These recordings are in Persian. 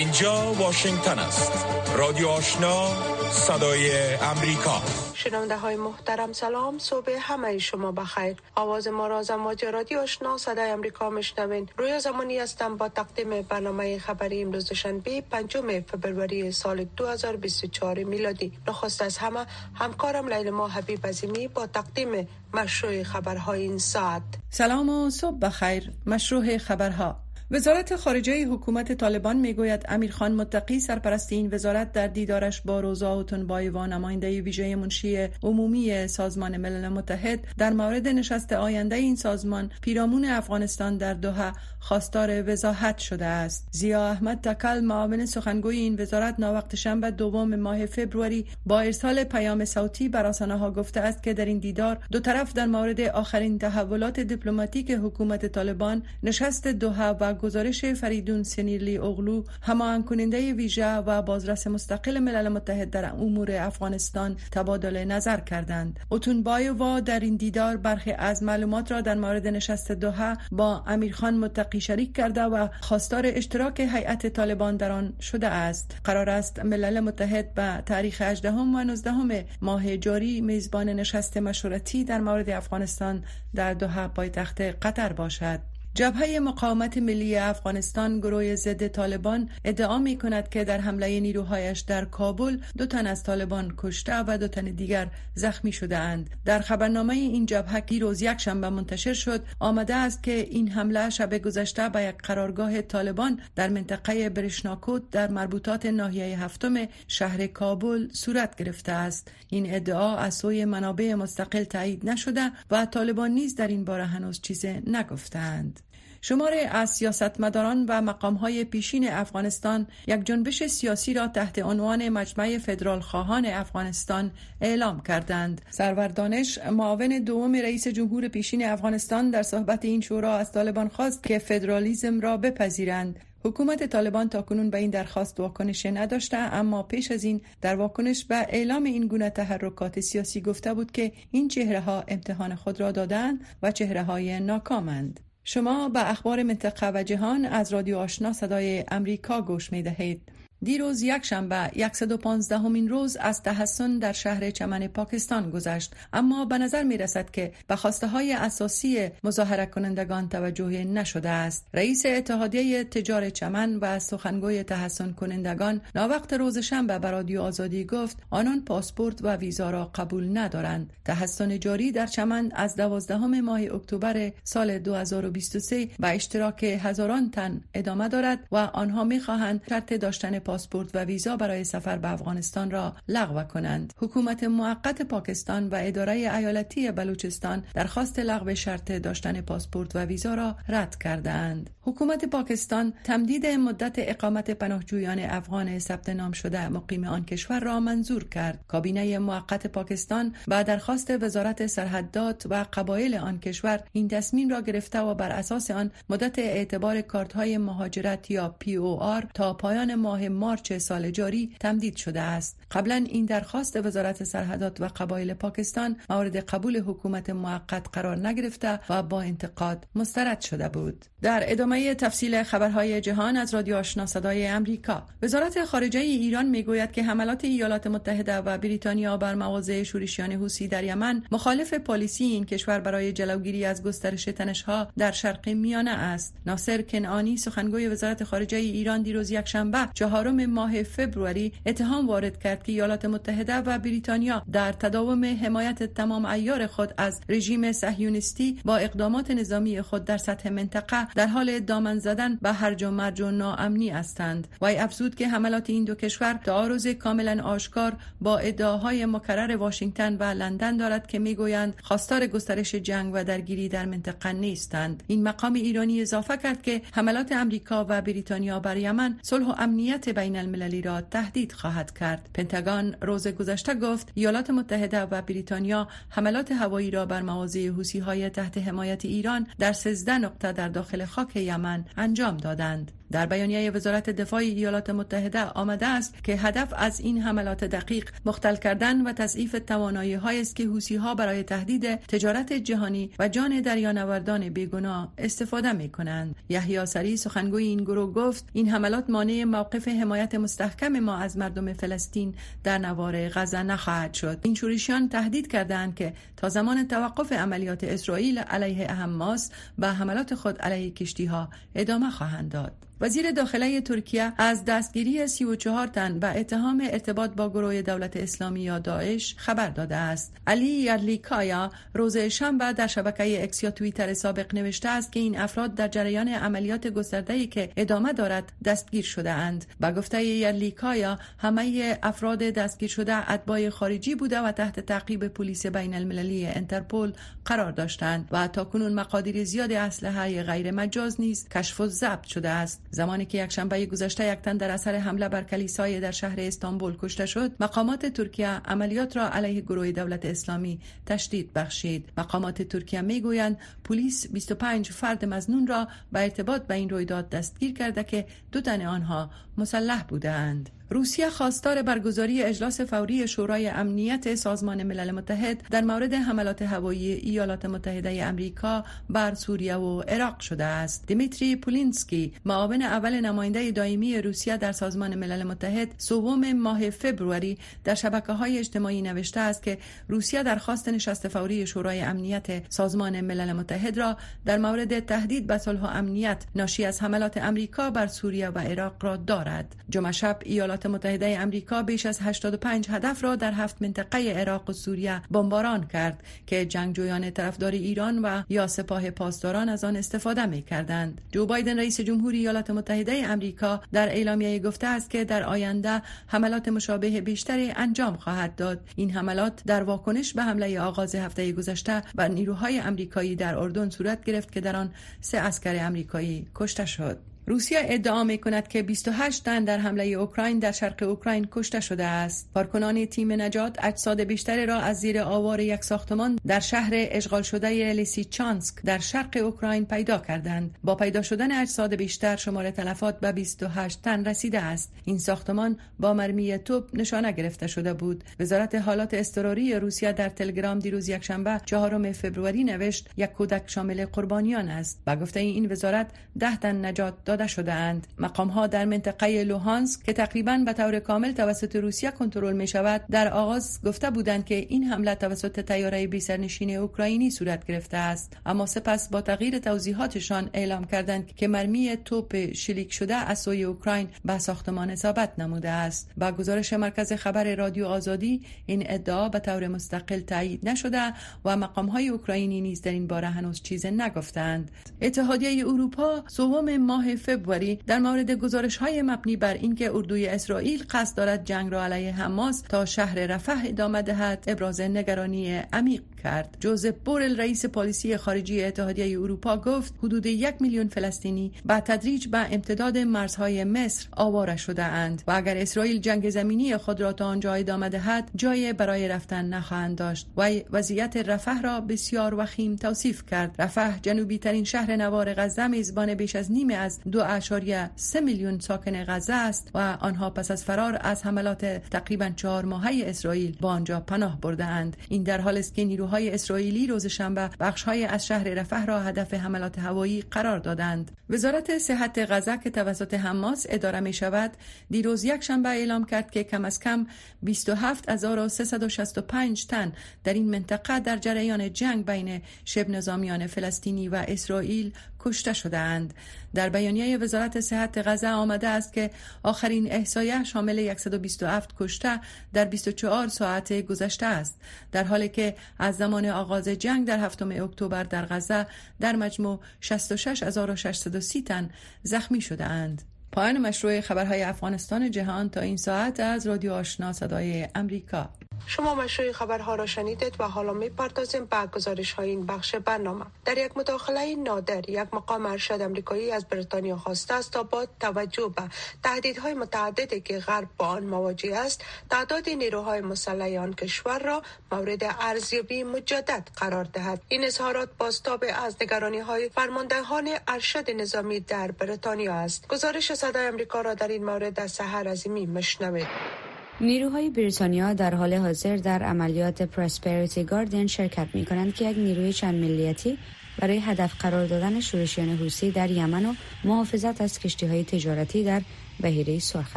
اینجا واشنگتن است. رادیو آشنا صدای امریکا. شنونده های محترم سلام. صبح همه شما بخیر. آواز ما را از امواج رادیو آشنا صدای امریکا مشنوین روی زمانی هستم با تقدیم برنامه خبری امروز دوشنبه پنجم فبروری سال 2024 میلادی. نخست از همه همکارم لیل ما حبیب عظیمی با تقدیم مشروع خبرهای این ساعت. سلام و صبح بخیر. مشروع خبرها. وزارت خارجه حکومت طالبان می‌گوید امیرخان متقی سرپرست این وزارت در دیدارش با روزا اوتونبای و نماینده ویژه منشی عمومی سازمان ملل متحد در مورد نشست آینده این سازمان پیرامون افغانستان در دوحه خواستار وضاحت شده است. زیا احمد تکل معاون سخنگوی این وزارت ناوقت شنبه دوم ماه فبروری با ارسال پیام صوتی بر ها گفته است که در این دیدار دو طرف در مورد آخرین تحولات دیپلماتیک حکومت طالبان نشست دوحه و گزارش فریدون سنیرلی اغلو همان کننده ویژه و بازرس مستقل ملل متحد در امور افغانستان تبادل نظر کردند. بایووا در این دیدار برخی از معلومات را در مورد نشست دوحه با امیرخان متقی شریک کرده و خواستار اشتراک هیئت طالبان در آن شده است. قرار است ملل متحد به تاریخ 18 و 19 ماه جاری میزبان نشست مشورتی در مورد افغانستان در دوحه پایتخت قطر باشد. جبهه مقاومت ملی افغانستان گروه ضد طالبان ادعا می کند که در حمله نیروهایش در کابل دو تن از طالبان کشته و دو تن دیگر زخمی شده اند در خبرنامه این جبهه که روز یک شنبه منتشر شد. آمده است که این حمله شب گذشته به یک قرارگاه طالبان در منطقه برشناکوت در مربوطات ناحیه هفتم شهر کابل صورت گرفته است. این ادعا از سوی منابع مستقل تایید نشده و طالبان نیز در این باره هنوز چیزی نگفتند شمار از سیاستمداران و مقامهای پیشین افغانستان یک جنبش سیاسی را تحت عنوان مجمع فدرال خواهان افغانستان اعلام کردند. سرور دانش معاون دوم رئیس جمهور پیشین افغانستان در صحبت این شورا از طالبان خواست که فدرالیزم را بپذیرند حکومت طالبان تا کنون به این درخواست واکنش نداشته اما پیش از این در واکنش به اعلام این گونه تحرکات سیاسی گفته بود که این چهره ها امتحان خود را دادند و چهره های ناکامند. شما به اخبار منطقه و جهان از رادیو آشنا صدای امریکا گوش می دهید. دیروز یک شنبه 115 همین روز از تحسن در شهر چمن پاکستان گذشت. اما به نظر می رسد که به خواسته های اساسی مظاهره کنندگان توجه نشده است. رئیس اتحادیه تجار چمن و سخنگوی تحسن کنندگان ناوقت روز شنبه به رادیو آزادی گفت آنان پاسپورت و ویزا را قبول ندارند. تحسن جاری در چمن از دوازدهم ماه اکتبر سال 2023 به اشتراک هزاران تن ادامه دارد و آنها می خواهند شرط داشتن پاسپورت و ویزا برای سفر به افغانستان را لغو کنند. حکومت موقت پاکستان و اداره ایالتی بلوچستان درخواست لغو شرط داشتن پاسپورت و ویزا را رد کردند حکومت پاکستان تمدید مدت اقامت پناهجویان افغان ثبت نام شده مقیم آن کشور را منظور کرد. کابینه موقت پاکستان با درخواست وزارت سرحدات و قبایل آن کشور این تصمیم را گرفته و بر اساس آن مدت اعتبار کارت های مهاجرت یا POR تا پایان ماه مارچ سال جاری تمدید شده است. قبلا این درخواست وزارت سرحدات و قبایل پاکستان مورد قبول حکومت موقت قرار نگرفته و با انتقاد مسترد شده بود. در ادامه تفصیل خبرهای جهان از رادیو آشنا صدای امریکا وزارت خارجه ایران می‌گوید که حملات ایالات متحده و بریتانیا بر مواضع شورشیان حوسی در یمن مخالف پالیسی این کشور برای جلوگیری از گسترش تنشها در شرق میانه است. ناصر کنعانی سخنگوی وزارت خارجه ایران دیروز یکشنبه چهارم ماه فبروری اتهام وارد کرد که ایالات متحده و بریتانیا در تداوم حمایت تمام ایار خود از رژیم صهیونیستی با اقدامات نظامی خود در سطح منطقه در حال دامن زدن به هرج و مرج و ناامنی هستند. وی افزود که حملات این دو کشور تعارض کاملا آشکار با ادعاهای مکرر واشنگتن و لندن دارد که می‌گویند خواستار گسترش جنگ و درگیری در منطقه نیستند. این مقام ایرانی اضافه کرد که حملات امریکا و بریتانیا بر یمن صلح و امنیت بین المللی را تهدید خواهد کرد. پنتاگون روز گذشته گفت ایالات متحده و بریتانیا حملات هوایی را بر مواضع حوسی های تحت حمایت ایران در 13 نقطه در داخل خاک یمن انجام دادند. در بیانیه وزارت دفاع ایالات متحده آمده است که هدف از این حملات دقیق مختل کردن و تضعیف توانایی های است که حوسی ها برای تهدید تجارت جهانی و جان دریانوردان بیگناه استفاده می کنند یحیی سری سخنگوی این گروه گفت این حملات مانع موقف حمایت مستحکم ما از مردم فلسطین در نوار غزه نخواهد شد. این شورشیان تهدید کردند که تا زمان توقف عملیات اسرائیل علیه حماس و حملات خود علیه کشتی ها ادامه خواهند داد. وزیر داخله ترکیه از دستگیری 34 تن و اتهام ارتباط با گروه دولت اسلامی یا داعش خبر داده است. علی یرلیکایا روز شنبه در شبکه اکس یا توییتر سابق نوشته است که این افراد در جریان عملیات گسترده که ادامه دارد دستگیر شده اند. با گفته یرلیکایا همه افراد دستگیر شده اتباع خارجی بوده و تحت تعقیب پلیس بین المللی انترپول قرار داشتند و تا کنون مقادیر زیاد اسلحه غیر مجاز نیز کشف و ضبط شده است. زمانی که یک شنبه گذشته یک تن در اثر حمله بر کلیسای در شهر استانبول کشته شد مقامات ترکیه عملیات را علیه گروه دولت اسلامی تشدید بخشید. مقامات ترکیه می‌گویند پلیس 25 فرد مزنون را به ارتباط به این رویداد دستگیر کرده که دو تن آنها مسلح بودند روسیه خواستار برگزاری اجلاس فوری شورای امنیت سازمان ملل متحد در مورد حملات هوایی ایالات متحده امریکا بر سوریه و عراق شده است. دیمیتری پولینسکی معاون اول نماینده دائمی روسیه در سازمان ملل متحد سوم ماه فبروری در شبکه های اجتماعی نوشته است که روسیه درخواست نشست فوری شورای امنیت سازمان ملل متحد را در مورد تهدید به صلح و امنیت ناشی از حملات امریکا بر سوریه و عراق را دارد. جمعه شب ایالات ایالات متحده امریکا بیش از 85 هدف را در هفت منطقه عراق و سوریه بمباران کرد که جنگجویان طرفدار ایران و یا سپاه پاسداران از آن استفاده می کردند. جو بایدن رئیس جمهوری ایالات متحده امریکا در اعلامیه گفته است که در آینده حملات مشابه بیشتری انجام خواهد داد. این حملات در واکنش به حمله آغاز هفته گذشته بر نیروهای امریکایی در اردن صورت گرفت که در آن سه اسکر امریکایی کشته شد. روسیه ادعا می کند که 28 تن در حمله اوکراین در شرق اوکراین کشته شده است. کارکنان تیم نجات اجساد بیشتری را از زیر آوار یک ساختمان در شهر اشغال شده لیسیچانسک در شرق اوکراین پیدا کردند. با پیدا شدن اجساد بیشتر شمار تلفات به 28 تن رسیده است. این ساختمان با مرمی توپ نشانه گرفته شده بود. وزارت حالات اضطراری روسیه در تلگرام دیروز یکشنبه چهارم فوریه نوشت یک کودک شامل قربانیان است. با گفته این وزارت ده تن نجات داده شده اند. مقام ها در منطقه لوهانسک که تقریبا به طور کامل توسط روسیه کنترل می شود در آغاز گفته بودند که این حمله توسط تیاره بی سرنشین اوکراینی صورت گرفته است. اما سپس با تغییر توضیحاتشان اعلام کردند که مرمی توپ شلیک شده از سوی اوکراین به ساختمان اصابت نموده است. با گزارش مرکز خبر رادیو آزادی این ادعا به طور مستقل تایید نشده و مقام های اوکراینی نیز در این باره هنوز چیز نگفتند اتحادیه اروپا سوم ماه فبروری در مورد گزارش های مبنی بر اینکه اردوی اسرائیل قصد دارد جنگ را علیه حماس تا شهر رفح ادامه دهد ابراز نگرانی عمیق کرد. جوزف بورل رئیس پالیسی خارجی اتحادیه اروپا گفت حدود یک میلیون فلسطینی با تدریج به امتداد مرزهای مصر آواره شده اند و اگر اسرائیل جنگ زمینی خود را تا آنجا ادامه دهد جای برای رفتن نخواهند داشت و وضعیت رفح را بسیار وخیم توصیف کرد. رفح جنوبی ترین شهر نوار غزه میزبان بیش از نیمه از دو اشاریه سه میلیون ساکن غزه است و آنها پس از فرار از حملات تقریبا چهار ماهه اسرائیل با آنجا پناه برده اند این در حال است که نیروهای اسرائیلی روز شنبه های از شهر رفح را هدف حملات هوایی قرار دادند. وزارت صحت غزه که توسط حماس اداره می شود دیروز یک شنبه اعلام کرد که کم از کم 27365 تن در این منطقه در جریان جنگ بین شبه نظامیان فلسطینی و اسرائیل کشته شدهاند در بیانیه وزارت صحت غزه آمده است که آخرین احصایه شامل 127 کشته در 24 ساعت گذشته است. در حالی که از زمان آغاز جنگ در هفتم اکتبر در غزه در مجموع 66630 تن زخمی شده اند پایان مشروع خبرهای افغانستان جهان تا این ساعت از رادیو آشنا صدای امریکا. شما مشروع خبرها را شنیدید و حالا می پردازیم به گزارش های این بخش برنامه. در یک مداخله نادر یک مقام ارشد امریکایی از بریتانیا خواسته است تا با توجه به تهدیدهای متعددی که غرب با آن مواجه است تعداد نیروهای مسلح آن کشور را مورد ارزیابی مجدد قرار دهد. این اظهارات بازتاب از نگرانی های فرماندهان ارشد نظامی در بریتانیا است. گزارش صدای امریکا را در این مورد از سحر عظیمی مشنوید نیروهای بریتانیا در حال حاضر در عملیات پراسپریتی گاردین شرکت می کنند که یک نیروی چند ملیتی برای هدف قرار دادن شورشیان حوسی در یمن و محافظت از کشتی های تجارتی در بحیره سرخ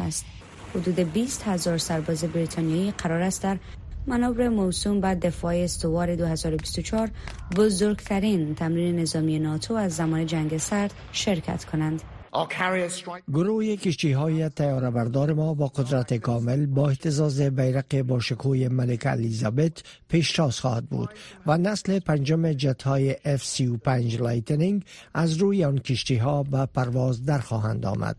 است. حدود 20 هزار سرباز بریتانیایی قرار است در منابر موسوم به دفاع استوار 2024 بزرگترین تمرین نظامی ناتو از زمان جنگ سرد شرکت کنند. گروه کشتی های تیاره بردار ما با قدرت کامل با احتزاز بیرق با شکوی ملک الیزابت پیشتاز خواهد بود و نسل پنجم جت های F-35 لایتنینگ از روی آن کشتی ها به پرواز در خواهند آمد.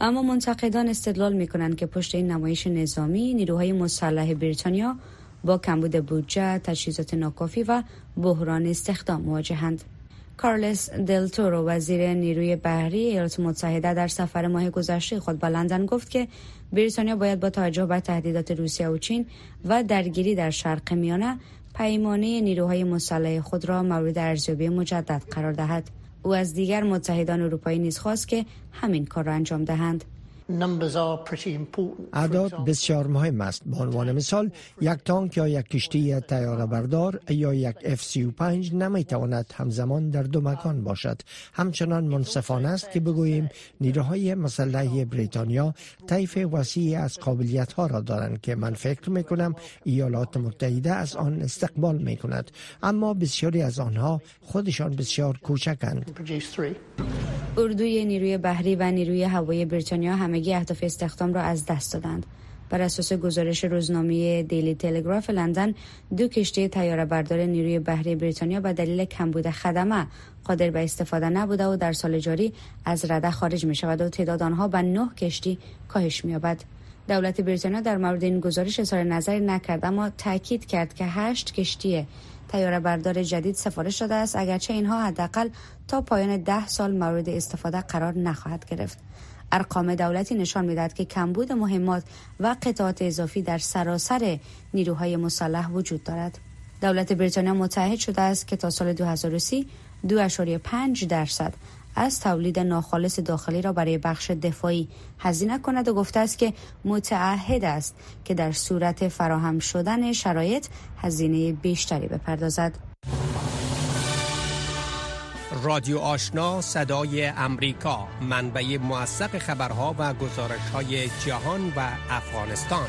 اما منتقدان استدلال می کنند که پشت این نمایش نظامی نیروهای مسلح بریتانیا با کمبود بودجه، تجهیزات ناکافی و بحران استخدام مواجهند. کارلوس دلتورو وزیر نیروی بحری ایالات متحده در سفر ماه گذشته خود به لندن گفت که بریتانیا باید با توجه به تهدیدات روسیه و چین و درگیری در شرق میانه پیمانه نیروهای مسلح خود را مورد ارزیابی مجدد قرار دهد. او از دیگر متحدان اروپایی نیز خواست که همین کار را انجام دهند. اعداد بسیار مهم است. به عنوان مثال یک تانک یا یک کشتی تیاره بردار یا یک F-35 نمی تواند همزمان در دو مکان باشد. همچنان منصفانه است که بگوییم نیروهای مسلح بریتانیا طیف وسیع از قابلیت ها را دارند که من فکر می کنم ایالات متحده از آن استقبال می کند اما بسیاری از آنها خودشان بسیار کوچکند. اردوی نیروی بحری و نیروی هوایی بریتانیا همگی اهداف استخدام را از دست دادند. بر اساس گزارش روزنامه دیلی تلگراف لندن دو کشتی تیاره بردار نیروی بحری بریتانیا به دلیل کمبود خدمه قادر به استفاده نبوده و در سال جاری از رده خارج می شود و تعداد آنها به نه کشتی کاهش می یابد. دولت بریتانیا در مورد این گزارش اظهار نظری نکرد اما تاکید کرد که هشت کشتی تیاره بردار جدید سفارش داده است اگرچه اینها حداقل تا پایان ده سال مورد استفاده قرار نخواهد گرفت ارقام دولتی نشان می‌دهد که کمبود مهمات و قطعات اضافی در سراسر نیروهای مسلح وجود دارد دولت بریتانیا متحد شده است که تا سال 2030 2.5 درصد از تولید ناخالص داخلی را برای بخش دفاعی هزینه کند و گفته است که متعهد است که در صورت فراهم شدن شرایط هزینه بیشتری بپردازد. رادیو آشنا صدای امریکا منبع موثق خبرها و گزارش های جهان و افغانستان.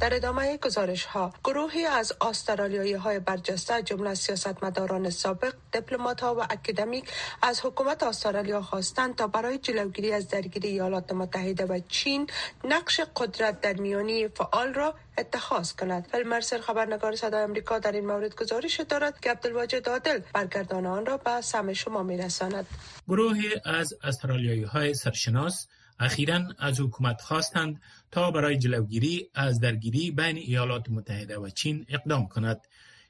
در ادامه گزارش ها گروهی از استرالیایی های برجسته جمله سیاستمداران سابق دیپلمات ها و اکادمیک از حکومت استرالیا خواستند تا برای جلوگیری از درگیری ایالات متحده و چین نقش قدرت در میانی فعال را اتخاذ کند. فیلمرسل خبرنگار صدای امریکا در این مورد گزارش دارد که عبدالواجد عادل برگردان آن را به سم شما میرساند. گروهی از استرالیایی های سرشناس اخیرا از حکومت خواستند تا برای جلوگیری از درگیری بین ایالات متحده و چین اقدام کند.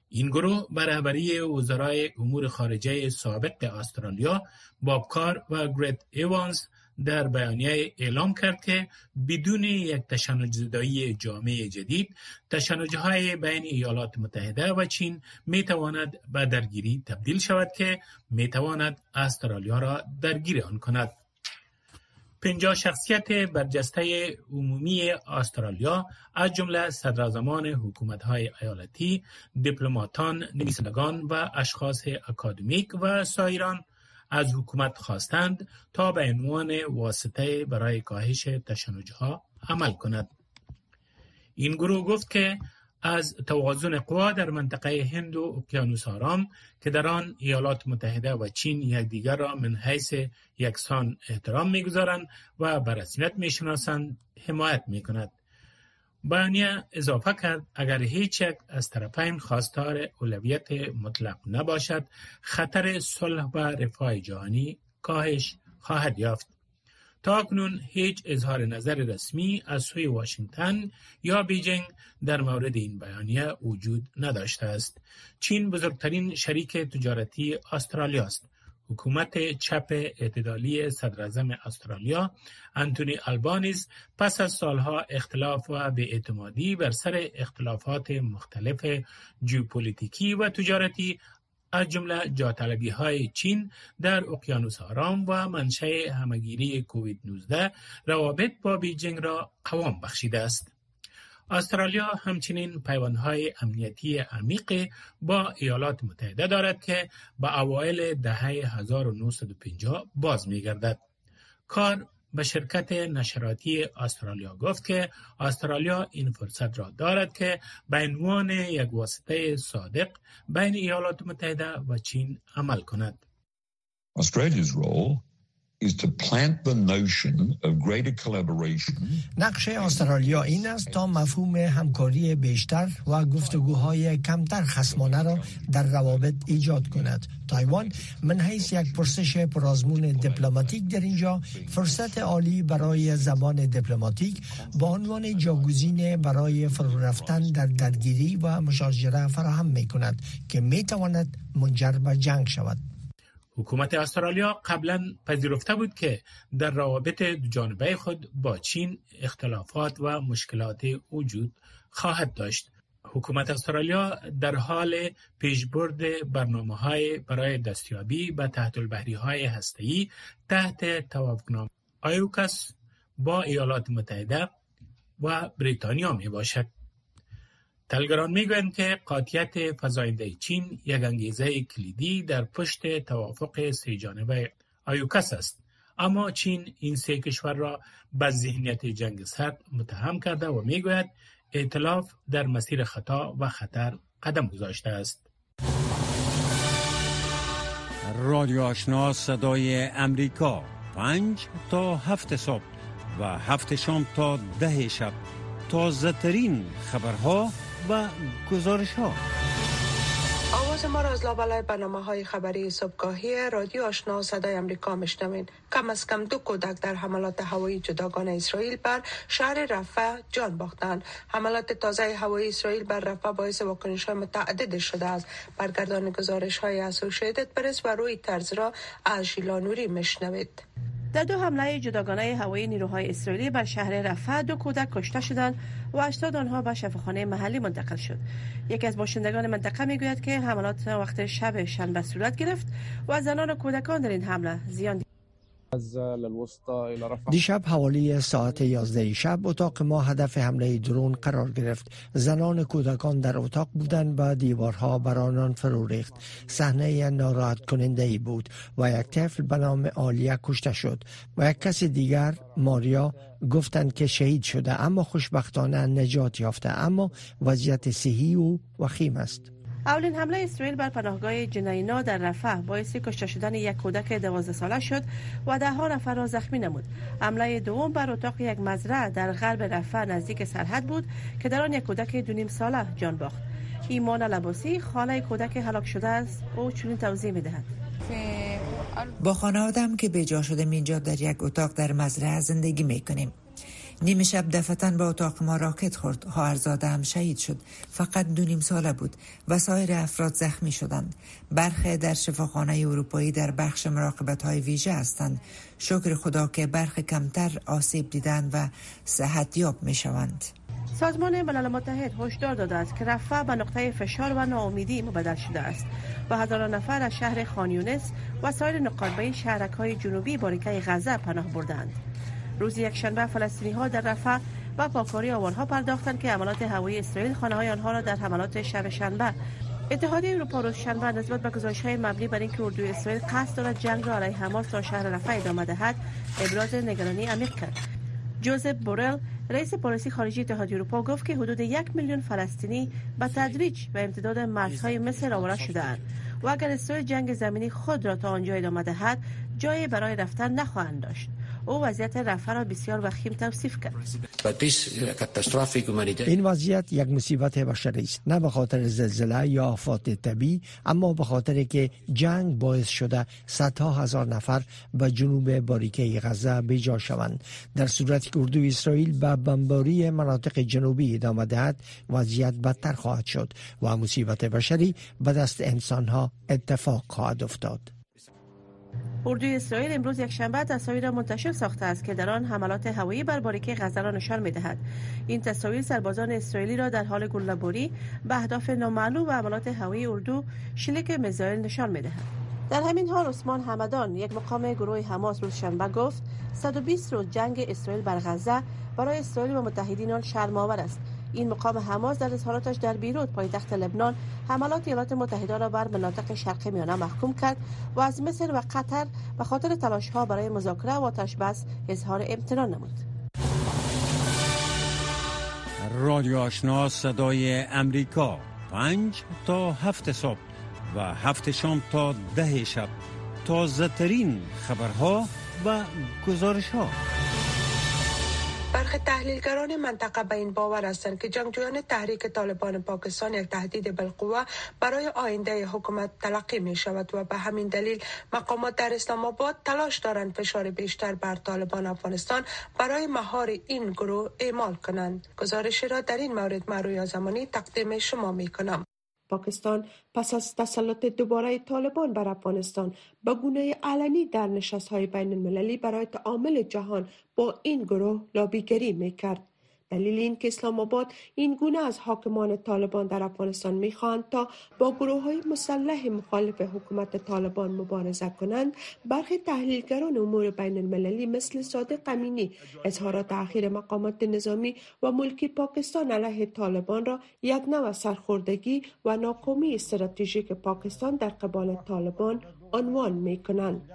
این گروه به رهبری وزرای امور خارجه سابق استرالیا باب کار و گریت ایوانز در بیانیه اعلام کرد که بدون یک تشنج زدایی جامعه جدید تشنج های بین ایالات متحده و چین می تواند به درگیری تبدیل شود که می تواند استرالیا را درگیر آن کند. پنجاه شخصیت برجسته عمومی استرالیا از جمله صدراعظمان حکومت‌های ایالتی، دیپلماتان، نویسندگان و اشخاص اکادمیک و سایران از حکومت خواستند تا به عنوان واسطه برای کاهش تشنجها عمل کند. این گروه گفت که از توازن قوا در منطقه هند و اقیانوس آرام که در آن ایالات متحده و چین یکدیگر را من حیث یکسان احترام می‌گذارند و به رسمیت می‌شناسند حمایت می‌کند. بیانیه اضافه کرد اگر هیچ یک از طرفین خواستار اولویت مطلق نباشد خطر صلح و رفاه جهانی کاهش خواهد یافت. تا کنون هیچ اظهار نظر رسمی از سوی واشنگتن یا بیجینگ در مورد این بیانیه وجود نداشته است. چین بزرگترین شریک تجارتی استرالیا است. حکومت چپ اعتدالی صدر استرالیا انتونی البانیز پس از سالها اختلاف و اعتمادی بر سر اختلافات مختلف جیوپولیتیکی و تجارتی از جمله جاطلبی های چین در اقیانوس آرام و منشأ همگیری کووید 19 روابط با بیجینگ را قوام بخشیده است. استرالیا همچنین پیوندهای امنیتی عمیق با ایالات متحده دارد که به اوایل دهه 1950 باز میگردد. کار به شرکت نشراتی استرالیا گفت که استرالیا این فرصت را دارد که به عنوان یک واسطه صادق بین ایالات متحده و چین عمل کند. Australia's role نقش استرالیا این است تا مفهوم همکاری بیشتر و گفتگوهای کمتر خسمانه را در روابط ایجاد کند. تایوان من حیث یک پرسش پرازمون دیپلماتیک در اینجا فرصت عالی برای زبان دیپلماتیک با عنوان جاگزین برای فرو رفتن در درگیری و مشاجره فراهم می کند که می تواند منجر به جنگ شود. حکومت استرالیا قبلا پذیرفته بود که در روابط جانبه خود با چین اختلافات و مشکلات وجود خواهد داشت. حکومت استرالیا در حال پیشبرد برنامه های برای دستیابی به تحت البحری های هسته‌ای تحت توافقنامه AUKUS با ایالات متحده و بریتانیا می باشد. تحلیلگران می‌گویند که قاطعیت فزاینده چین یک انگیزه کلیدی در پشت توافق سه جانبه AUKUS است. اما چین این سه کشور را به ذهنیت جنگ سرد متهم کرده و می‌گوید ائتلاف در مسیر خطا و خطر قدم گذاشته است. رادیو آشنا صدای امریکا. پنج تا هفت صبح و هفت شام تا ده شب. تازه ترین خبرها و گزارش ها آواز ما را از لابلای برنامه های خبری صبحگاهی رادیو آشنا صدای امریکا مشنوین کم از کم دو کودک در حملات هوایی جداگانه اسرائیل بر شهر رفح جان باختند. حملات تازه هوایی اسرائیل بر رفح باعث واکنش های متعدد شده است. برگردان گزارش های اسوسییتد پرس و روی ترز را از ژیلانوری مشنوید در دو حمله جداگانه هوایی نیروهای اسرائیلی بر شهر رفح دو کودک کشته شدند. و 80 آنها به شفاخانه محلی منتقل شد. یکی از باشندگان منطقه می‌گوید که حملات وقت شب شنبه صورت گرفت و زنان و کودکان در این حمله زیان دیشب حوالی ساعت 11 شب اتاق ما هدف حمله درون قرار گرفت. زنان کودکان در اتاق بودند و دیوارها بر آنان فرو ریخت. صحنه ناراحت کننده ای بود و یک طفل به نام آلیا کشته شد. و یک کس دیگر ماریا گفتند که شهید شده اما خوشبختانه نجات یافته اما وضعیت صحی او وخیم است. اولین حمله اسرائیل بر پناهگاه جنینا در رفح باعث کشته شدن یک کودک 12 ساله شد و ده ها نفر را زخمی نمود. حمله دوم بر اتاق یک مزرعه در غرب رفح نزدیک سرحد بود که در آن یک کودک دو نیم ساله جان باخت. ایمان لباسی خاله کودک هلاک شده است او چنین توضیح می‌دهد. با خانوادم که به جا شده اینجا در یک اتاق در مزرعه زندگی می‌کنیم نیمه شب دفتن با اتاق ما راکت خورد. خواهرزاده هم شهید شد. فقط دو نیم ساله بود و سایر افراد زخمی شدند. برخی در شفاخانه اروپایی در بخش مراقبت های ویژه هستند. شکر خدا که برخی کمتر آسیب دیدند و صحت یاب می شوند سازمان ملل متحد هشدار داده است که رفع به نقطه فشار و ناامیدی مبدل شده است. و هزاران نفر از شهر خانیونس و سایر نقاط شهرک های جنوبی باریکه غزه پناه بردند. روز یک شنبه فلسطینی ها در رفح و پاکاری آوانها پرداختند که عملات هوایی اسرائیل خانه های آنها را در حملات شب شنبه. اتحادیه اروپا روز شنبه نسبت به گزارش های مبنی بر اینکه اردوی اسرائیل قصد دارد جنگ را علیه حماس تا شهر رفح ادامه دهد ابراز نگرانی عمیق کرد. جوزف بورل رئیس پلیسی خارجی اتحادیه اروپا گفت که حدود یک میلیون فلسطینی به تدریج به امتداد مرزهای مصر آورده شدهاند و اگر اسرائیل جنگ زمینی خود را تا آنجا ادامه دهد جایی برای رفتن نخواهند داشت. او وضعیت رفع را بسیار وخیم توصیف کرد. این وضعیت یک مصیبت بشری است نه به خاطر زلزله یا آفات طبیعی اما به خاطر که جنگ باعث شده صدها هزار نفر به جنوب باریکه غزه بیجا شوند. در صورتی که اردو اسرائیل به بمباری مناطق جنوبی ادامه دهد وضعیت بدتر خواهد شد و مصیبت بشری به دست انسان ها اتفاق خواهد افتاد. اردوی اسرائیل امروز یک شنبه تصاویر منتشر ساخته است که در آن حملات هوایی بر باریکه غزه را نشان می‌دهد. این تصاویر سربازان اسرائیلی را در حال گله‌باری به اهداف نامعلوم و حملات هوایی اردو شلیک میزایل نشان می‌دهد. در همین حال عثمان حمدان یک مقام گروه حماس روز شنبه گفت 120 روز جنگ اسرائیل بر غزه برای اسرائیل و متحدینان شرم‌آور است. این مقام حماس در اظهاراتش در بیروت پایتخت لبنان حملات ایالات متحده را بر مناطق شرق میانه محکوم کرد و از مصر و قطر به خاطر تلاش ها برای مذاکره و آتش بس اظهار امتنان نمود. رادیو آشنا صدای امریکا پنج تا هفت صبح و هفت شام تا ده شب. تازه ترین خبرها و گزارش ها برخی تحلیلگران منطقه به این باور هستند که جنگجویان تحریک طالبان پاکستان یک تهدید بالقوه برای آینده حکومت تلقی می شود و به همین دلیل مقامات در اسلام آباد تلاش دارند فشار بیشتر بر طالبان افغانستان برای مهار این گروه اعمال کنند. گزارشی را در این مورد مروی زمانی تقدیم شما می کنم. پاکستان پس از تسلط دوباره طالبان بر افغانستان به گونه علنی در نشست های بین المللی برای تعامل جهان با این گروه لابیگری می کرد. دلیل این که اسلام آباد این گونه از حاکمان طالبان در افغانستان می‌خواهند تا با گروه های مسلح مخالف حکومت طالبان مبارزه کنند برخی تحلیلگران امور بین المللی مثل صادق امینی اظهارات اخیر مقامات نظامی و ملکی پاکستان علیه طالبان را یک نوع سرخوردگی و ناکامی استراتژیک پاکستان در قبال طالبان عنوان می کنند.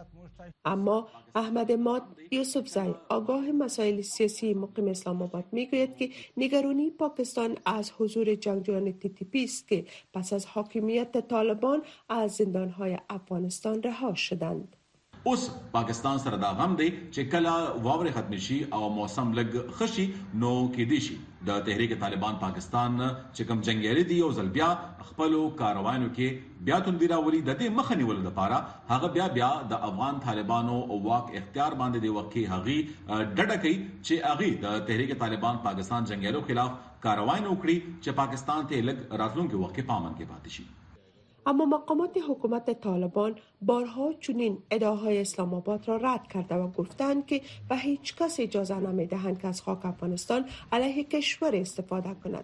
اما احمد ماد یوسف زای آگاه مسائل سیاسی مقیم اسلام آباد می‌گوید که نگرانی پاکستان از حضور جنگجویان تی تی پی است که پس از حاکمیت طالبان از زندانهای افغانستان رها شدند. اوس پاکستان سره دا غم دی چې کله واورې ختم شي او موسم لګ خشي نو کې دي شي د تحریک طالبان پاکستان چې کوم جنگیالي دی او ځل بیا خپل کاروانو کې بیا توندی راولي د دې مخ نیول لپاره هغه بیا بیا د افغان طالبانو او واک اختیار باندې دی وکي هغي ډډه کوي چې هغه د تحریک طالبان پاکستان جنگیالو خلاف کاروان وکړي چې پاکستان ته لګ راتلونکي وخت پامن کې پاتې شي اما مقامات حکومت طالبان بارها چنین ادعاهای اسلام آباد را رد کرده و گفتند که به هیچ کس اجازه نمی‌دهند که از خاک افغانستان علیه کشور استفاده کند.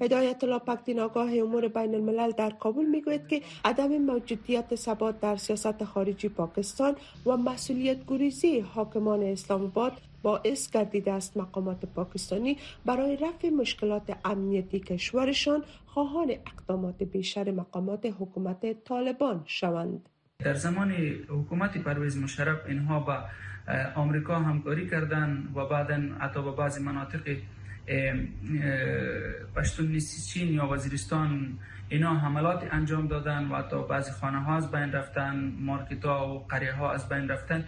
هدایت الله پکدین آگاه امور بین الملل در کابل می‌گوید که عدم موجودیت ثبات در سیاست خارجی پاکستان و مسئولیت گریزی حاکمان اسلام آباد باعث گردیده است مقامات پاکستانی برای رفع مشکلات امنیتی کشورشان خواهان اقدامات بیشتر مقامات حکومت طالبان شوند. در زمان حکومت پرویز مشرف اینها با آمریکا همکاری کردند و بعدا حتی با بعضی مناطق پشتون یا وزیرستان اینا حملات انجام دادن و حتی بعضی خانه ها از بین رفتن مارکت ها و قریه ها از بین رفتن.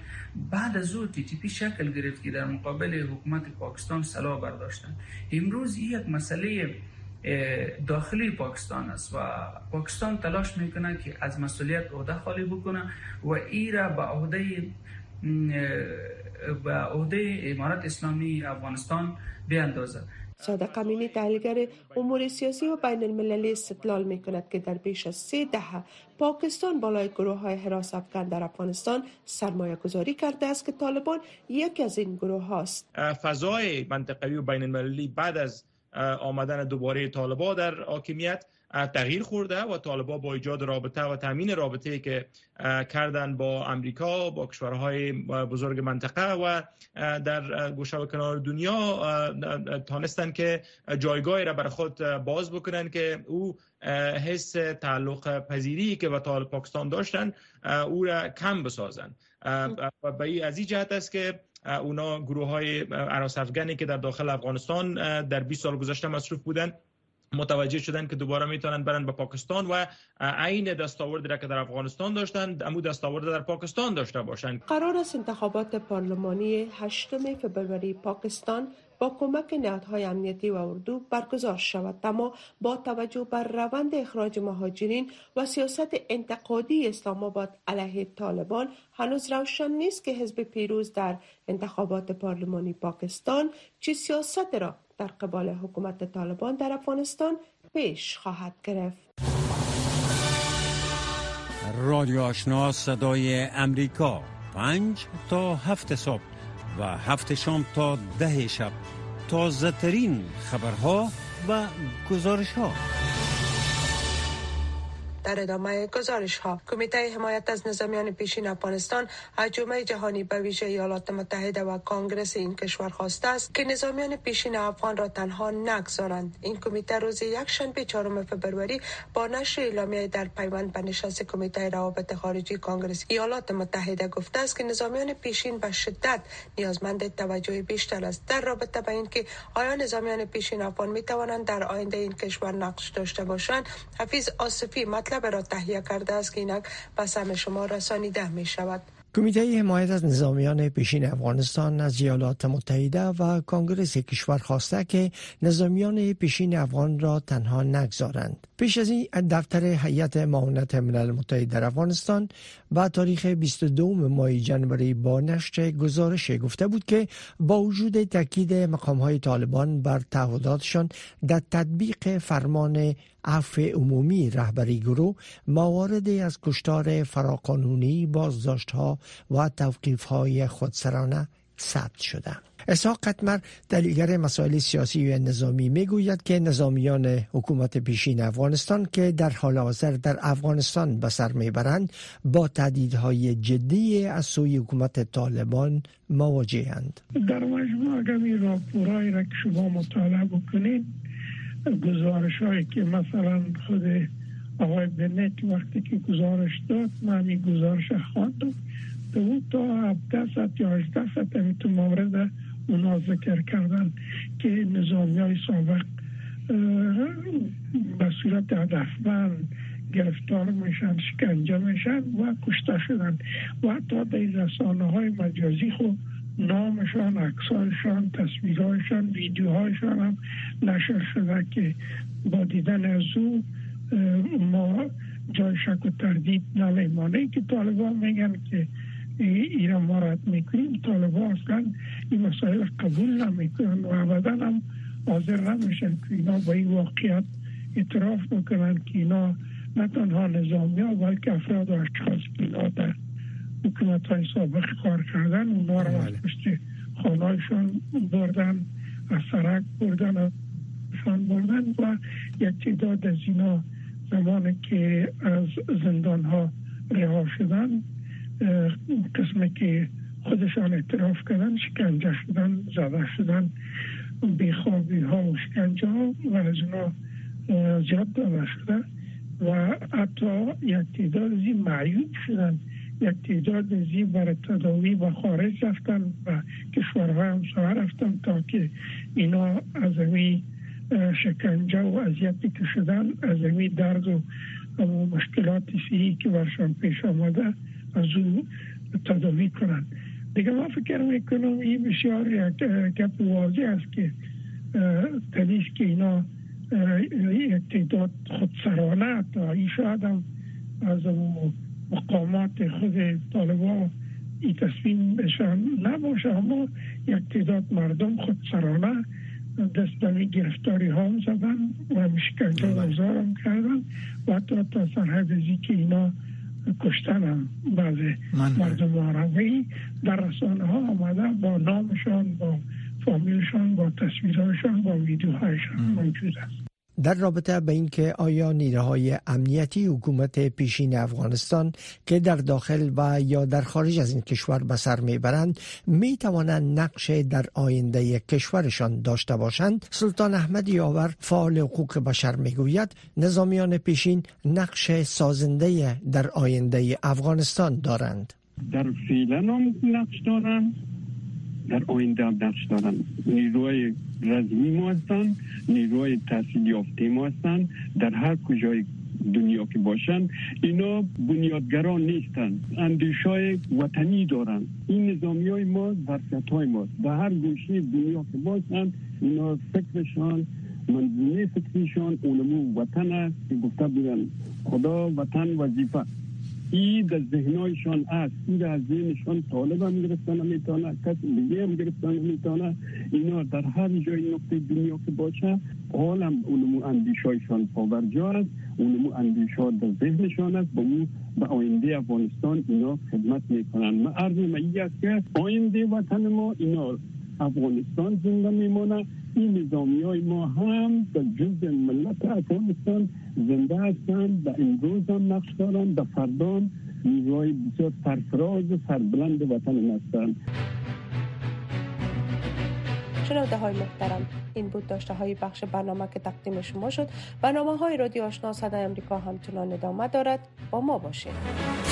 بعد از او تی شکل گرفت که در مقابل حکومت پاکستان سلاح برداشتن. امروز این یک مسئله داخلی پاکستان است و پاکستان تلاش می‌کنه که از مسئولیت عهده خالی بکنه و ای را به عهده به عهده امارت اسلامی افغانستان بیاندازه صادق امینی تحلیلگر امور سیاسی و بین المللی استدلال می کند که در بیش از سه دهه پاکستان بالای گروه های حراس افغان در افغانستان سرمایه گذاری کرده است که طالبان یکی از این گروه هاست. فضای منطقوی و بین المللی بعد از آمدن دوباره طالبان در حاکمیت تغییر خورده و طالبا با ایجاد رابطه و تامین رابطه که کردن با امریکا با کشورهای بزرگ منطقه و در گوشه و کنار دنیا تانستن که جایگاهی را بر خود باز بکنن که او حس تعلق پذیری که با طالب پاکستان داشتن او را کم بسازن. و به از این جهت است که اونا گروه های عراس که در داخل افغانستان در 20 سال گذشته مصروف بودن متوجه شدن که دوباره می‌تونن برن به پاکستان و عین دستاوردی را که در افغانستان داشتن امو دستاورد در پاکستان داشته باشند قرار است انتخابات پارلمانی 8 فوریه پاکستان با کمک نهادهای امنیتی و اردو برگزار شود. اما با توجه بر روند اخراج مهاجرین و سیاست انتقادی اسلام آباد علیه طالبان هنوز روشن نیست که حزب پیروز در انتخابات پارلمانی پاکستان چه سیاست را در قبال حکومت طالبان در افغانستان پیش خواهد گرفت. رادیو آشنا صدای امریکا. پنج تا هفت صبح و هفت شام تا ده شب. تازه ترین خبرها و گزارش ها در ادامه گزارش ها کمیته حمایت از نظامیان پیشین افغانستان از جمعه جهانی به ویژه ایالات متحده و کانگرس این کشور خواسته است که نظامیان پیشین افغان را تنها نگذارند. این کمیته روز یک شنبه چهارم فبروری با نشر اعلامیه در پیوند به نشست کمیته روابط خارجی کانگرس ایالات متحده گفته است که نظامیان پیشین به شدت نیازمند توجه بیشتر است. در رابطه به اینکه آیا نظامیان پیشین افغان می توانند در آینده این کشور نقش داشته باشند حفیظ آصفی مطلب را تهیه کرده است که اینک به سم شما رسانیده می شود کمیته حمایت از نظامیان پیشین افغانستان از ایالات متحده و کانگرس کشور خواسته که نظامیان پیشین افغان را تنها نگذارند. پیش از این دفتر هیئت معاونت ملل متحد در افغانستان با تاریخ 22 ماه جنوری با نشر گزارش گفته بود که با وجود تاکید مقام های طالبان بر تعهداتشان در تطبیق فرمان عفو عمومی رهبری گروه مواردی از کشتار فراقانونی بازداشت ها و توقیف های خودسرانه ثبت شده اسحاق قطمر دلیگر مسائل سیاسی و نظامی می‌گوید که نظامیان حکومت پیشین افغانستان که در حال حاضر در افغانستان به سر می‌برند با تهدیدهای جدی از سوی حکومت طالبان مواجهند در مجموع اگر این راپورایی را که شما مطالعه بکنید گزارش هایی که مثلا خود آقای بنت وقتی که گزارش داد من همین گزارش خواندم. بود تا 17 ست یا 18 ست تو مورد اونا ذکر کردن که نظامی های سابق به صورت هدفمند گرفتار میشن شکنجه میشن و کشته شدن. و حتی در رسانه های مجازی خود نامشان عکسایشان تصویرهایشان ویدیوهایشان هم نشر شده که با دیدن از او ما جای شک و تردید نمیمانه که طالبان میگن که ایران ما رد می‌کنیم. طالبان اصلا این مسائل قبول نمی‌کنن و ابدا هم حاضر نمیشن که اینا با این واقعیت اعتراف می‌کنن که اینا نه تنها نظامی ها بلکه افراد و اشخاص که در حکومت های سابق کار کردن اونا رو از بله. پشت خانهایشان بردن از سرک بردن شان بردن و یک تعداد از اینا زمانی که از زندان ها رها شدن قسمی که خودشان اعتراف کردن شکنجه شدن زده شدن بیخوابی ها و شکنجه ها و از اونا زیاد داده و حتی یک تعداد این معیوب شدن. یک تعداد این برای تداوی و خارج رفتن و کشورها هم سوار رفتن تا که اینا از امی شکنجه و اذیتی که شدن از امی درد و مشکلات سیهی که برشان پیش آمده از او تداوی کنند. دیگه ما فکر می‌کنم این بسیار یک گپ واضح است که تلیش که اینا یک تعداد خودسرانه تا این شاید هم از مقامات خود طالبان این تصمیم بشن نباشه اما یک تعداد مردم خودسرانه دست به گرفتاری ها زدن و مشکنجه وزار هم کردن و حتی تا سرحد که اینا کشتن هم بعض مردم عربی در رسانه ها آمده با نامشان با فامیلشان با تصویرهایشان با ویدیوهایشان موجود است. در رابطه به اینکه آیا نیروهای امنیتی حکومت پیشین افغانستان که در داخل و یا در خارج از این کشور به سر می‌برند می توانند نقش در آینده کشورشان داشته باشند؟ سلطان احمد یاور فعال حقوق بشر می‌گوید نظامیان پیشین نقش سازنده در آینده افغانستان دارند. در فعلا نقش دارند. در آینده نقش دارند نیروهای رزمی ما هستند نیروهای تحصیل یافته ما هستند در هر کجای دنیا که باشند اینا بنیادگران نیستند اندیشای وطنی دارند این نظامی های ما ظرفیت های ما در هر گوشه دنیا که باشند اینا فکرشان منظومه فکریشان اونمو وطن است که گفته بودن. خدا وطن وظیفه. این در ذهنایشان است. این از ذهنشان طالب هم گرفتن نمی‌تونه کس دیگه هم گرفتن نمی‌تونه اینا در هر جای نقطه دنیا که باشه حال هم اونمو اندیشایشان پاورجا است. اونمو اندیشا در ذهنشان است. با به آینده افغانستان اینا خدمت می‌کنن. من عرض من است که آینده وطن ما اینا افغانستان زنده میمونه این نظامی های ما هم در جز ملت افغانستان زنده هستند و امروز هم نقش دارند و فردان نیروهای بسیار سرفراز و سربلند وطن هستند. شنونده های محترم این بود داشته های بخش برنامه که تقدیم شما شد. برنامه های رادیو آشنا صدای امریکا همچنان ادامه دارد. با ما باشید.